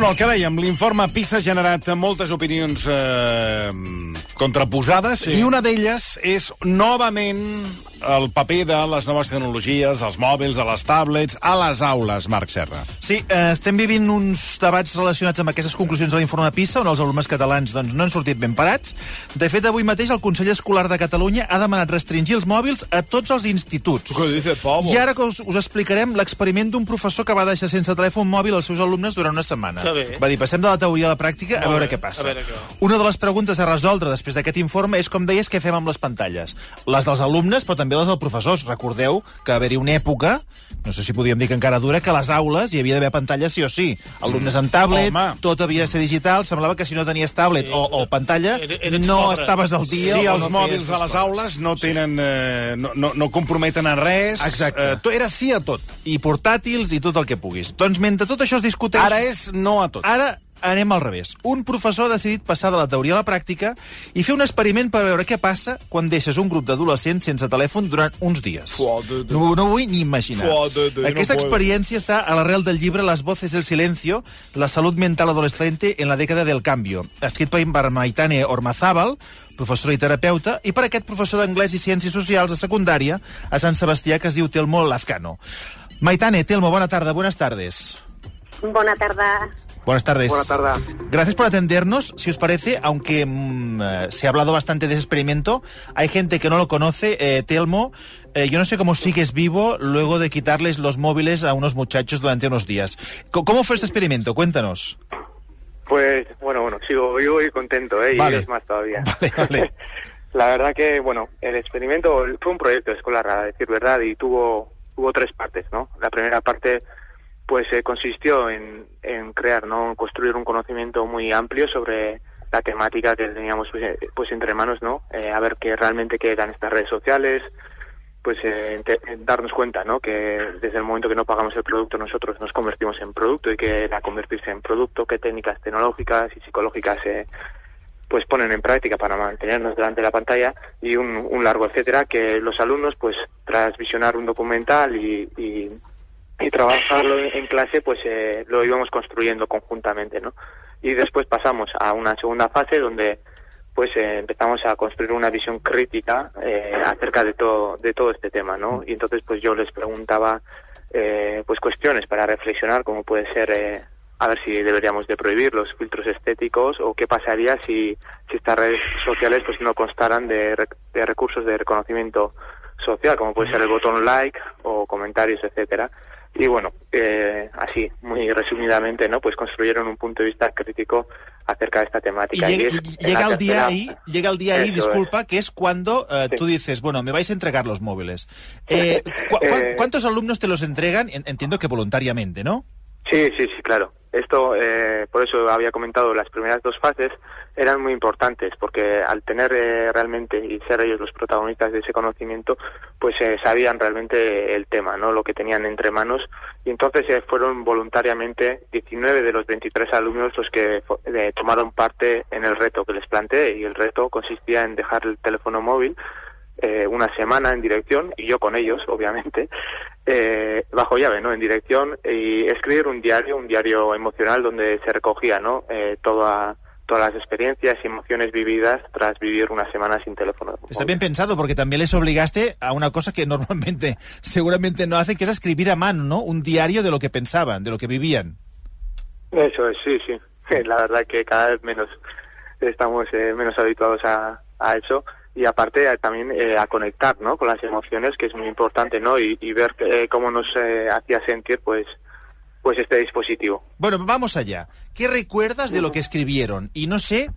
Bueno, el que dèiem, l'informe PISA ha generat moltes opinions eh, contraposades sí. i una d'elles és novament el paper de les noves tecnologies, dels mòbils, de les tablets, a les aules, Marc Serra. Sí, eh, estem vivint uns debats relacionats amb aquestes conclusions de l'informe PISA, on els alumnes catalans doncs, no han sortit ben parats. De fet, avui mateix el Consell Escolar de Catalunya ha demanat restringir els mòbils a tots els instituts. I ara que us, us explicarem l'experiment d'un professor que va deixar sense telèfon mòbil als seus alumnes durant una setmana. Va dir, passem de la teoria a la pràctica a veure què passa. A veure què. Una de les preguntes a resoldre després d'aquest informe és, com deies, què fem amb les pantalles. Les dels alumnes, però també les dels professors. Recordeu que va haver-hi una època, no sé si podíem dir que encara dura, que a les aules hi havia d'haver pantalles sí o sí. Alumnes amb tablet, Home. tot havia de ser digital, semblava que si no tenies tablet o, o pantalla eres no pobre. estaves al dia. Sí, els no mòbils a les aules no tenen... Eh, no, no, no comprometen a res. Exacte. Eh, era sí a tot. I portàtils i tot el que puguis. Doncs mentre tot això es discuteix... Ara és no a tot. Ara anem al revés. Un professor ha decidit passar de la teoria a la pràctica i fer un experiment per veure què passa quan deixes un grup d'adolescents sense telèfon durant uns dies. No, no ho vull ni imaginar. Aquesta experiència està a l'arrel del llibre Las voces del silencio, la salut mental adolescente en la dècada del cambio, escrit per Maitane Ormazábal, professora i terapeuta, i per aquest professor d'anglès i ciències socials a secundària a Sant Sebastià, que es diu Telmo Lazcano. Maitane, Telmo, bona tarda, buenas tardes. Buena tarde. Buenas tardes. Buenas tardes. Gracias por atendernos. Si os parece, aunque mm, eh, se ha hablado bastante de ese experimento, hay gente que no lo conoce. Eh, Telmo, eh, yo no sé cómo sigues vivo luego de quitarles los móviles a unos muchachos durante unos días. ¿Cómo fue este experimento? Cuéntanos. Pues bueno, bueno, sigo vivo y contento, ¿eh? Vale. Y es más todavía. Vale, vale. La verdad que, bueno, el experimento fue un proyecto escolar, a decir verdad, y tuvo, tuvo tres partes, ¿no? La primera parte, pues, eh, consistió en, en crear, ¿no? Construir un conocimiento muy amplio sobre la temática que teníamos, pues, eh, pues entre manos, ¿no? Eh, a ver qué realmente qué eran estas redes sociales, pues eh, darnos cuenta, ¿no? Que desde el momento que no pagamos el producto nosotros nos convertimos en producto y que al convertirse en producto, qué técnicas tecnológicas y psicológicas eh, pues ponen en práctica para mantenernos delante de la pantalla y un, un largo etcétera que los alumnos pues tras visionar un documental y, y, y trabajarlo en clase pues eh, lo íbamos construyendo conjuntamente, ¿no? Y después pasamos a una segunda fase donde pues eh, empezamos a construir una visión crítica eh, acerca de todo de todo este tema no y entonces pues yo les preguntaba eh, pues cuestiones para reflexionar como puede ser eh, a ver si deberíamos de prohibir los filtros estéticos o qué pasaría si, si estas redes sociales pues no constaran de, de recursos de reconocimiento social como puede ser el botón like o comentarios etcétera y bueno eh, así muy resumidamente no pues construyeron un punto de vista crítico acerca de esta Y temática y llega el día ahí, llega el día ahí, disculpa, que es cuando Sí. tú dices, bueno, me vais a entregar los móviles. Eh, cu- Eh, ¿Cuántos alumnos te los entregan? En- Entiendo que voluntariamente, ¿no? Sí, sí, sí, claro. Esto, eh, por eso había comentado, las primeras dos fases eran muy importantes, porque al tener eh, realmente y ser ellos los protagonistas de ese conocimiento, pues eh, sabían realmente el tema, ¿no? Lo que tenían entre manos. Y entonces eh, fueron voluntariamente 19 de los 23 alumnos los que eh, tomaron parte en el reto que les planteé. Y el reto consistía en dejar el teléfono móvil eh, una semana en dirección, y yo con ellos, obviamente, eh, bajo llave, ¿no? En dirección, y escribir un diario, un diario emocional donde se recogía, ¿no? Eh, toda, todas las experiencias y emociones vividas tras vivir una semana sin teléfono. Está bien pensado porque también les obligaste a una cosa que normalmente seguramente no hacen, que es a escribir a mano, ¿no? Un diario de lo que pensaban, de lo que vivían. Eso es, sí, sí. La verdad que cada vez menos estamos eh, menos habituados a, a eso y aparte eh, también eh, a conectar, ¿no? Con las emociones, que es muy importante, ¿no? Y, y ver eh, cómo nos eh, hacía sentir, pues, pues este dispositivo. Bueno, vamos allá. ¿Qué recuerdas de lo que escribieron? Y no sé,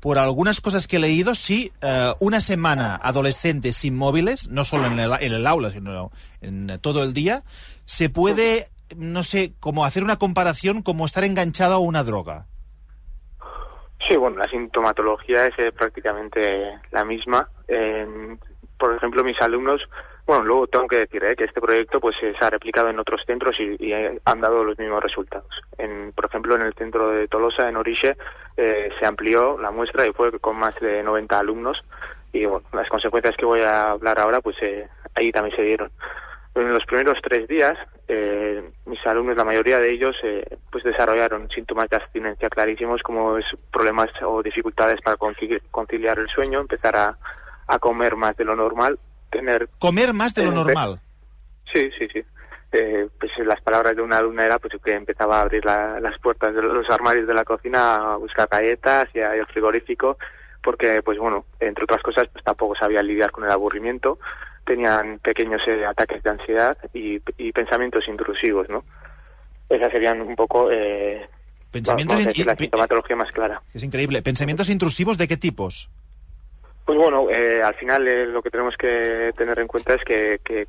por algunas cosas que he leído, si eh, una semana adolescente sin móviles, no solo en el, en el aula, sino en todo el día, se puede, no sé, como hacer una comparación como estar enganchado a una droga. Sí, bueno, la sintomatología es eh, prácticamente la misma. En- por ejemplo, mis alumnos, bueno, luego tengo que decir eh, que este proyecto pues eh, se ha replicado en otros centros y, y, eh, han dado los mismos resultados. En, por ejemplo, en el centro de Tolosa, en Orixe, eh, se amplió la muestra y fue con más de 90 alumnos y bueno, las consecuencias que voy a hablar ahora, pues eh, ahí también se dieron. En los primeros tres días, eh, mis alumnos, la mayoría de ellos, eh, pues desarrollaron síntomas de abstinencia clarísimos, como es problemas o dificultades para conciliar el sueño, empezar a, a comer más de lo normal, tener... ¿Comer más de lo normal? Sí, sí, sí. Eh, pues las palabras de una alumna era pues que empezaba a abrir las puertas de los armarios de la cocina a buscar galletas y al frigorífico porque pues bueno entre otras cosas pues tampoco sabía lidiar con el aburrimiento tenían pequeños eh, ataques de ansiedad y, pensamientos intrusivos no esas serían un poco eh, pensamientos la sintomatología más clara. Es increíble. Pensamientos intrusivos de qué tipos pues bueno eh, al final eh, lo que tenemos que tener en cuenta es que, que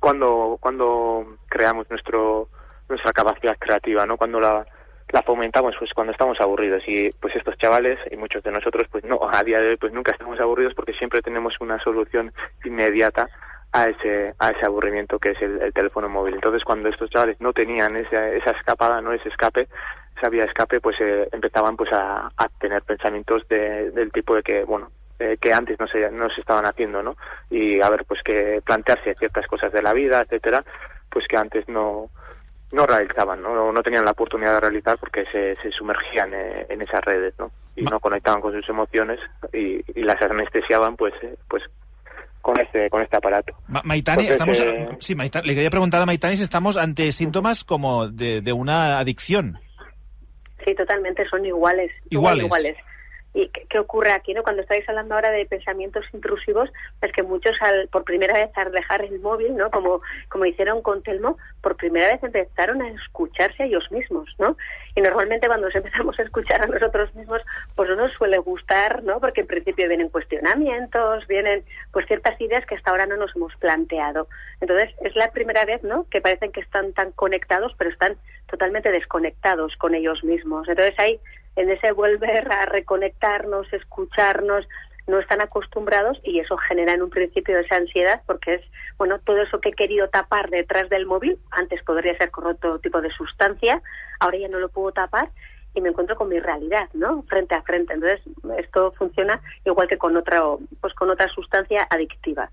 cuando, cuando creamos nuestro, nuestra capacidad creativa, ¿no? Cuando la, la fomentamos pues cuando estamos aburridos. Y pues estos chavales y muchos de nosotros pues no a día de hoy pues nunca estamos aburridos porque siempre tenemos una solución inmediata a ese a ese aburrimiento que es el, teléfono móvil. Entonces cuando estos chavales no tenían esa, esa escapada no ese escape esa vía escape pues eh, empezaban pues a, a tener pensamientos de, del tipo de que bueno eh, que antes no se, no se estaban haciendo, ¿no? Y a ver, pues que plantearse ciertas cosas de la vida, etcétera, pues que antes no, no realizaban, ¿no? No tenían la oportunidad de realizar porque se, se sumergían eh, en esas redes, ¿no? Y no conectaban con sus emociones y, y las anestesiaban, pues, eh, pues con este con este aparato. Maitani, estamos, sí, Maitani, le quería preguntar a Maitani si estamos ante síntomas como de, de una adicción. Sí, totalmente, son iguales. Iguales. iguales. ¿Y qué, ocurre aquí? no Cuando estáis hablando ahora de pensamientos intrusivos, es que muchos al, por primera vez al dejar el móvil, ¿no? Como, como hicieron con Telmo, por primera vez empezaron a escucharse a ellos mismos, ¿no? Y normalmente cuando nos empezamos a escuchar a nosotros mismos, pues no nos suele gustar, ¿no? Porque en principio vienen cuestionamientos, vienen pues ciertas ideas que hasta ahora no nos hemos planteado. Entonces es la primera vez, ¿no? Que parecen que están tan conectados, pero están totalmente desconectados con ellos mismos. Entonces hay en ese volver a reconectarnos, escucharnos, no están acostumbrados y eso genera en un principio esa ansiedad porque es, bueno, todo eso que he querido tapar detrás del móvil, antes podría ser con otro tipo de sustancia, ahora ya no lo puedo tapar y me encuentro con mi realidad, ¿no? Frente a frente. Entonces, esto funciona igual que con otra, pues con otra sustancia adictiva.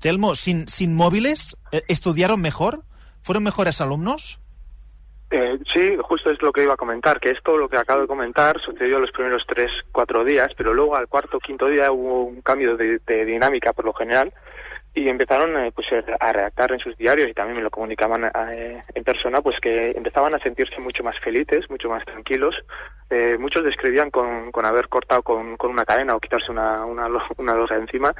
Telmo, sin, sin móviles, eh, ¿estudiaron mejor? ¿Fueron mejores alumnos? Eh, sí, justo es lo que iba a comentar, que esto, lo que acabo de comentar, sucedió los primeros tres, cuatro días, pero luego al cuarto, quinto día hubo un cambio de, dinámica por lo general y empezaron eh, pues, a redactar en sus diarios y también me lo comunicaban eh, en persona, pues que empezaban a sentirse mucho más felices, mucho más tranquilos. muchos describían con, haber cortado con, una cadena o quitarse una, una, una losa encima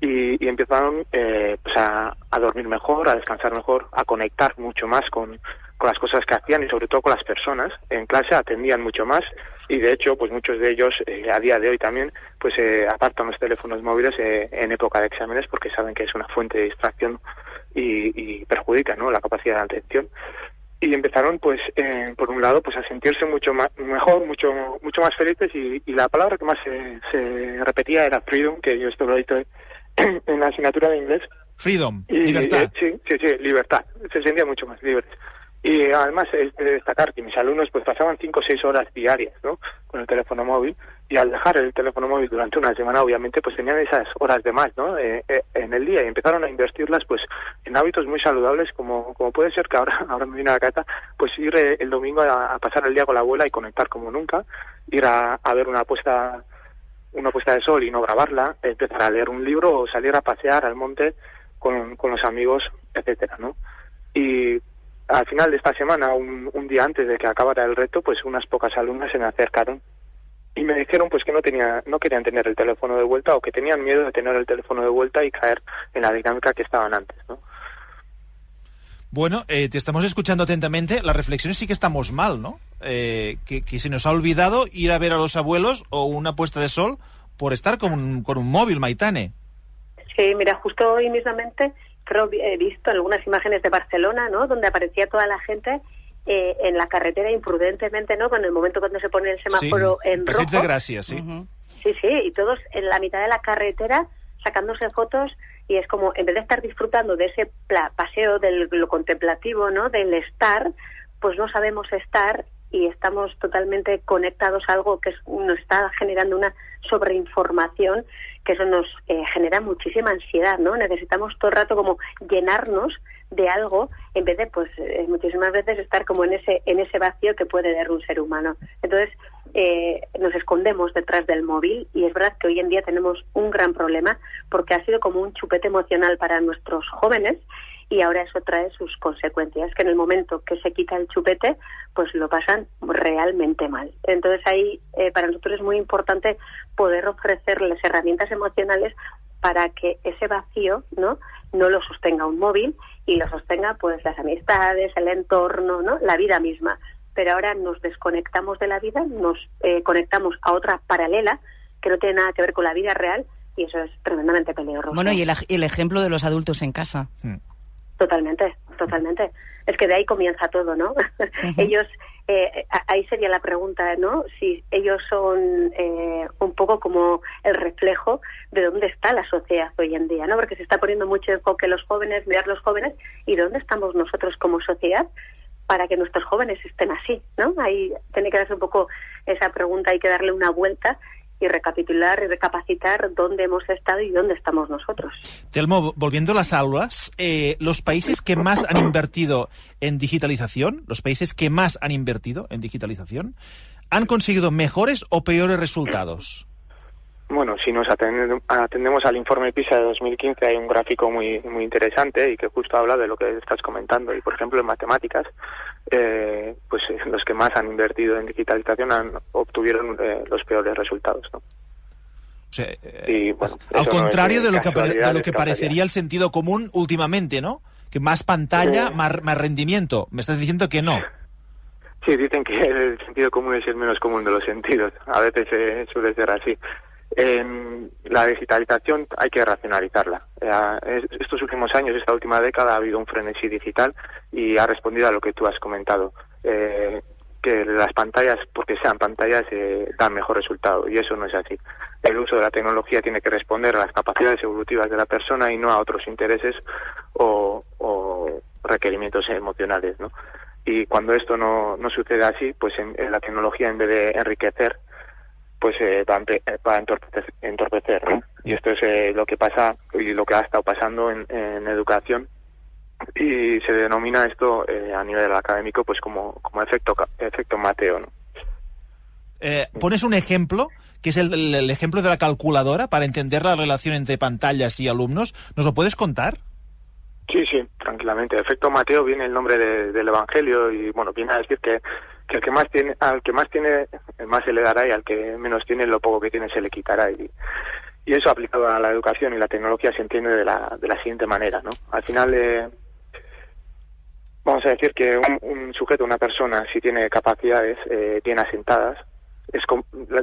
y, y empezaron pues a dormir mejor, a descansar mejor, a conectar mucho más con con las cosas que hacían y sobre todo con las personas. En clase atendían mucho más y de hecho, pues muchos de ellos eh, a día de hoy también, pues eh, apartan los teléfonos móviles eh, en época de exámenes porque saben que es una fuente de distracción y, perjudica, ¿no? La capacidad de atención. Y empezaron, pues, por un lado, pues a sentirse mucho más, mejor, mucho, mucho más felices y, la palabra que más se, repetía era freedom, que yo esto lo he dicho en la asignatura de inglés. Freedom, libertad. sí, sí, sí, libertad. Se sentía mucho más libres. Y además es de destacar que mis alumnos pues pasaban cinco o seis horas diarias ¿no? con el teléfono móvil y al dejar el teléfono móvil durante una semana obviamente pues tenían esas horas de más ¿no? Eh, eh, en el día y empezaron a invertirlas pues en hábitos muy saludables como, como puede ser que ahora, ahora me viene a la cata pues ir eh, el domingo a, pasar el día con la abuela y conectar como nunca, ir a, ver una puesta una puesta de sol y no grabarla, empezar a leer un libro o salir a pasear al monte con, con los amigos, etcétera, ¿no? Y al final de esta semana, un, día antes de que acabara el reto, pues unas pocas alumnas se me acercaron y me dijeron pues que no tenía no querían tener el teléfono de vuelta o que tenían miedo de tener el teléfono de vuelta y caer en la dinámica que estaban antes, ¿no? Bueno, eh, te estamos escuchando atentamente. Las reflexiones sí que estamos mal, ¿no? Eh, que, se nos ha olvidado ir a ver a los abuelos o una puesta de sol por estar con un, con un móvil, Maitane. Sí, mira, justo hoy mismamente creo he visto algunas imágenes de Barcelona, ¿no? Donde aparecía toda la gente eh, en la carretera imprudentemente, ¿no? Con el momento cuando se pone el semáforo en rojo. de gracias, sí. Sí, sí, y todos en la mitad de la carretera sacándose fotos y es como, en vez de estar disfrutando de ese paseo de lo contemplativo, ¿no? Del estar, pues no sabemos estar y estamos totalmente conectados a algo que nos está generando una sobreinformación que eso nos eh, genera muchísima ansiedad, ¿no? Necesitamos todo el rato como llenarnos de algo en vez de, pues, eh, muchísimas veces estar como en ese en ese vacío que puede dar un ser humano. Entonces, eh, nos escondemos detrás del móvil y es verdad que hoy en día tenemos un gran problema porque ha sido como un chupete emocional para nuestros jóvenes y ahora eso trae sus consecuencias, que en el momento que se quita el chupete, pues lo pasan realmente mal. Entonces ahí eh, para nosotros es muy importante poder ofrecerles herramientas emocionales para que ese vacío no no lo sostenga un móvil y lo sostenga pues las amistades, el entorno, ¿no? la vida misma. Pero ahora nos desconectamos de la vida, nos eh, conectamos a otra paralela que no tiene nada que ver con la vida real y eso es tremendamente peligroso. Bueno, y el, ejemplo de los adultos en casa. Hmm. Totalmente, totalmente. Es que de ahí comienza todo, ¿no? Ellos, eh, ahí sería la pregunta, ¿no? Si ellos son eh, un poco como el reflejo de dónde está la sociedad hoy en día, ¿no? Porque se está poniendo mucho enfoque en los jóvenes, mirar los jóvenes, y dónde estamos nosotros como sociedad para que nuestros jóvenes estén así, ¿no? Ahí tiene que darse un poco esa pregunta, hay que darle una vuelta y recapitular y recapacitar dónde hemos estado y dónde estamos nosotros. Telmo, volviendo a las aulas, eh, los países que más han invertido en digitalización, los países que más han invertido en digitalización, ¿han conseguido mejores o peores resultados? Bueno, si nos atendemos al informe PISA de 2015 hay un gráfico muy muy interesante y que justo habla de lo que estás comentando. Y por ejemplo en matemáticas, eh, pues eh, los que más han invertido en digitalización han, obtuvieron eh, los peores resultados. ¿no? al contrario de, lo que, de lo que parecería el sentido común últimamente, ¿no? Que más pantalla, más, más rendimiento. Me estás diciendo que no. Sí, dicen que el sentido común es el menos común de los sentidos. A veces suele ser así la digitalización hay que racionalizarla. Eh, estos últimos años, esta última década, ha habido un frenesí digital y ha respondido a lo que tú has comentado. Eh, que las pantallas, porque sean pantallas, eh, dan mejor resultado y eso no es así. El uso de la tecnología tiene que responder a las capacidades evolutivas de la persona y no a otros intereses o, requerimientos emocionales, ¿no? Y cuando esto no, no sucede así, pues en la tecnología, en vez de enriquecer, pues eh, va, a entorpecer, Y esto es eh, lo que pasa y lo que ha estado pasando en, educación y se denomina esto eh, a nivel académico pues como, como efecto efecto Mateo, ¿no? pones un ejemplo que es el, ejemplo de la calculadora para entender la relación entre pantallas y alumnos. ¿Nos lo puedes contar? Sí, sí, tranquilamente. Efecto Mateo viene el nombre del Evangelio y bueno viene a decir que que el que más tiene, al que más tiene, más se le dará y al que menos tiene, lo poco que tiene se le quitará. Y, eso aplicado a la educación y la tecnología se entiende de la, de la siguiente manera, ¿no? Al final, eh, vamos a decir que un, sujeto, una persona, si tiene capacidades eh, bien asentadas, es,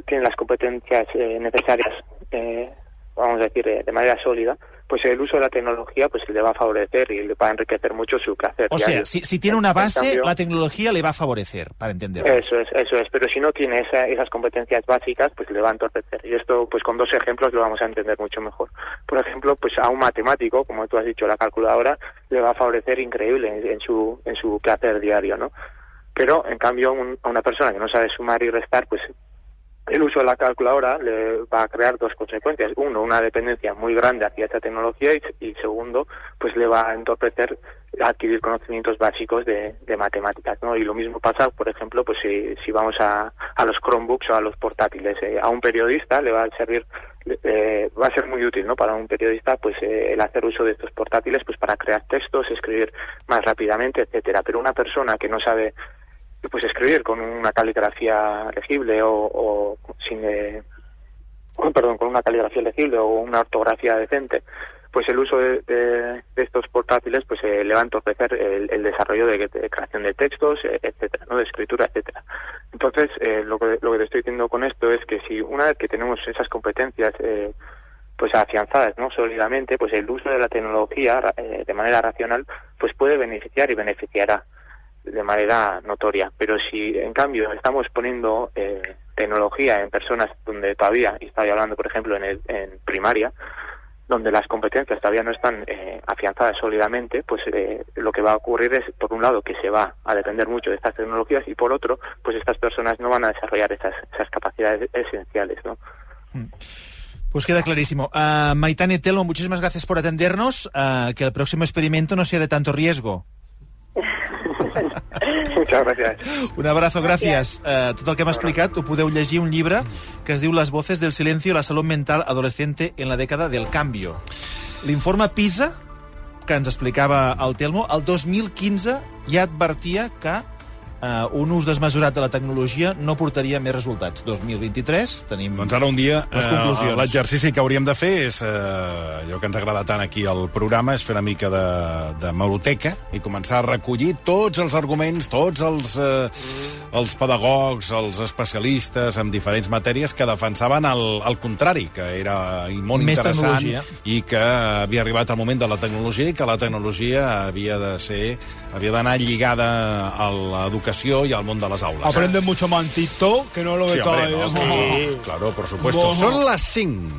tiene las competencias eh, necesarias, eh, vamos a decir, de manera sólida, pues el uso de la tecnología pues le va a favorecer y le va a enriquecer mucho su quehacer. O sea, si, tiene una base, la tecnología le va a favorecer, para entender. Eso es, eso es, pero si no tiene esas competencias básicas, pues le va a entorpecer. Y esto, pues con dos ejemplos lo vamos a entender mucho mejor. Por ejemplo, pues a un matemático, como tú has dicho, la calculadora, le va a favorecer increíble en, su, en su quehacer diario, ¿no? Pero, en cambio, a una persona que no sabe sumar y restar, pues el uso de la calculadora le va a crear dos consecuencias. Uno, una dependencia muy grande hacia esta tecnología y, segundo, pues le va a entorpecer adquirir conocimientos básicos de, matemáticas, ¿no? Y lo mismo pasa, por ejemplo, pues si, si vamos a, a los Chromebooks o a los portátiles. Eh, a un periodista le va a servir, eh, va a ser muy útil, ¿no? Para un periodista, pues eh, el hacer uso de estos portátiles, pues para crear textos, escribir más rápidamente, etcétera. Pero una persona que no sabe pues escribir con una caligrafía legible o, sin eh, perdón con una caligrafía legible o una ortografía decente pues el uso de, estos portátiles pues eh, le va a entorpecer el, desarrollo de, creación de textos eh, etcétera no de escritura etcétera. Entonces lo que lo que te estoy diciendo con esto es que si una vez que tenemos esas competencias pues afianzadas no sólidamente pues el uso de la tecnología de manera racional pues puede beneficiar y beneficiará de manera notoria. Pero si en cambio estamos poniendo eh, tecnología en personas donde todavía, y estoy hablando por ejemplo en, el, en primaria, donde las competencias todavía no están eh, afianzadas sólidamente, pues eh, lo que va a ocurrir es, por un lado, que se va a depender mucho de estas tecnologías y por otro, pues estas personas no van a desarrollar esas, capacidades esenciales, ¿no? Pues queda clarísimo. Uh, Maitane Telmo, muchísimas gracias por atendernos. Uh, que el próximo experimento no sea de tanto riesgo. Muchas gràcies. Un abrazo, gràcies. Uh, tot el que m'ha explicat ho podeu llegir un llibre que es diu Les voces del silencio, la salud mental adolescente en la dècada del cambio. L'informe PISA, que ens explicava el Telmo, el 2015 ja advertia que uh, un ús desmesurat de la tecnologia no portaria més resultats. 2023 tenim Doncs ara un dia eh, l'exercici que hauríem de fer és, eh, allò que ens agrada tant aquí al programa, és fer una mica de, de meroteca i començar a recollir tots els arguments, tots els, eh, els pedagogs, els especialistes en diferents matèries que defensaven el, el contrari, que era molt Més interessant tecnologia. i que havia arribat el moment de la tecnologia i que la tecnologia havia de ser havia d'anar lligada a l'educació i al món de les aules. Aprende mucho más en TikTok que no lo Sí, que hombre, todavía. no, sí, claro, por supuesto. Ojo. Son las 5.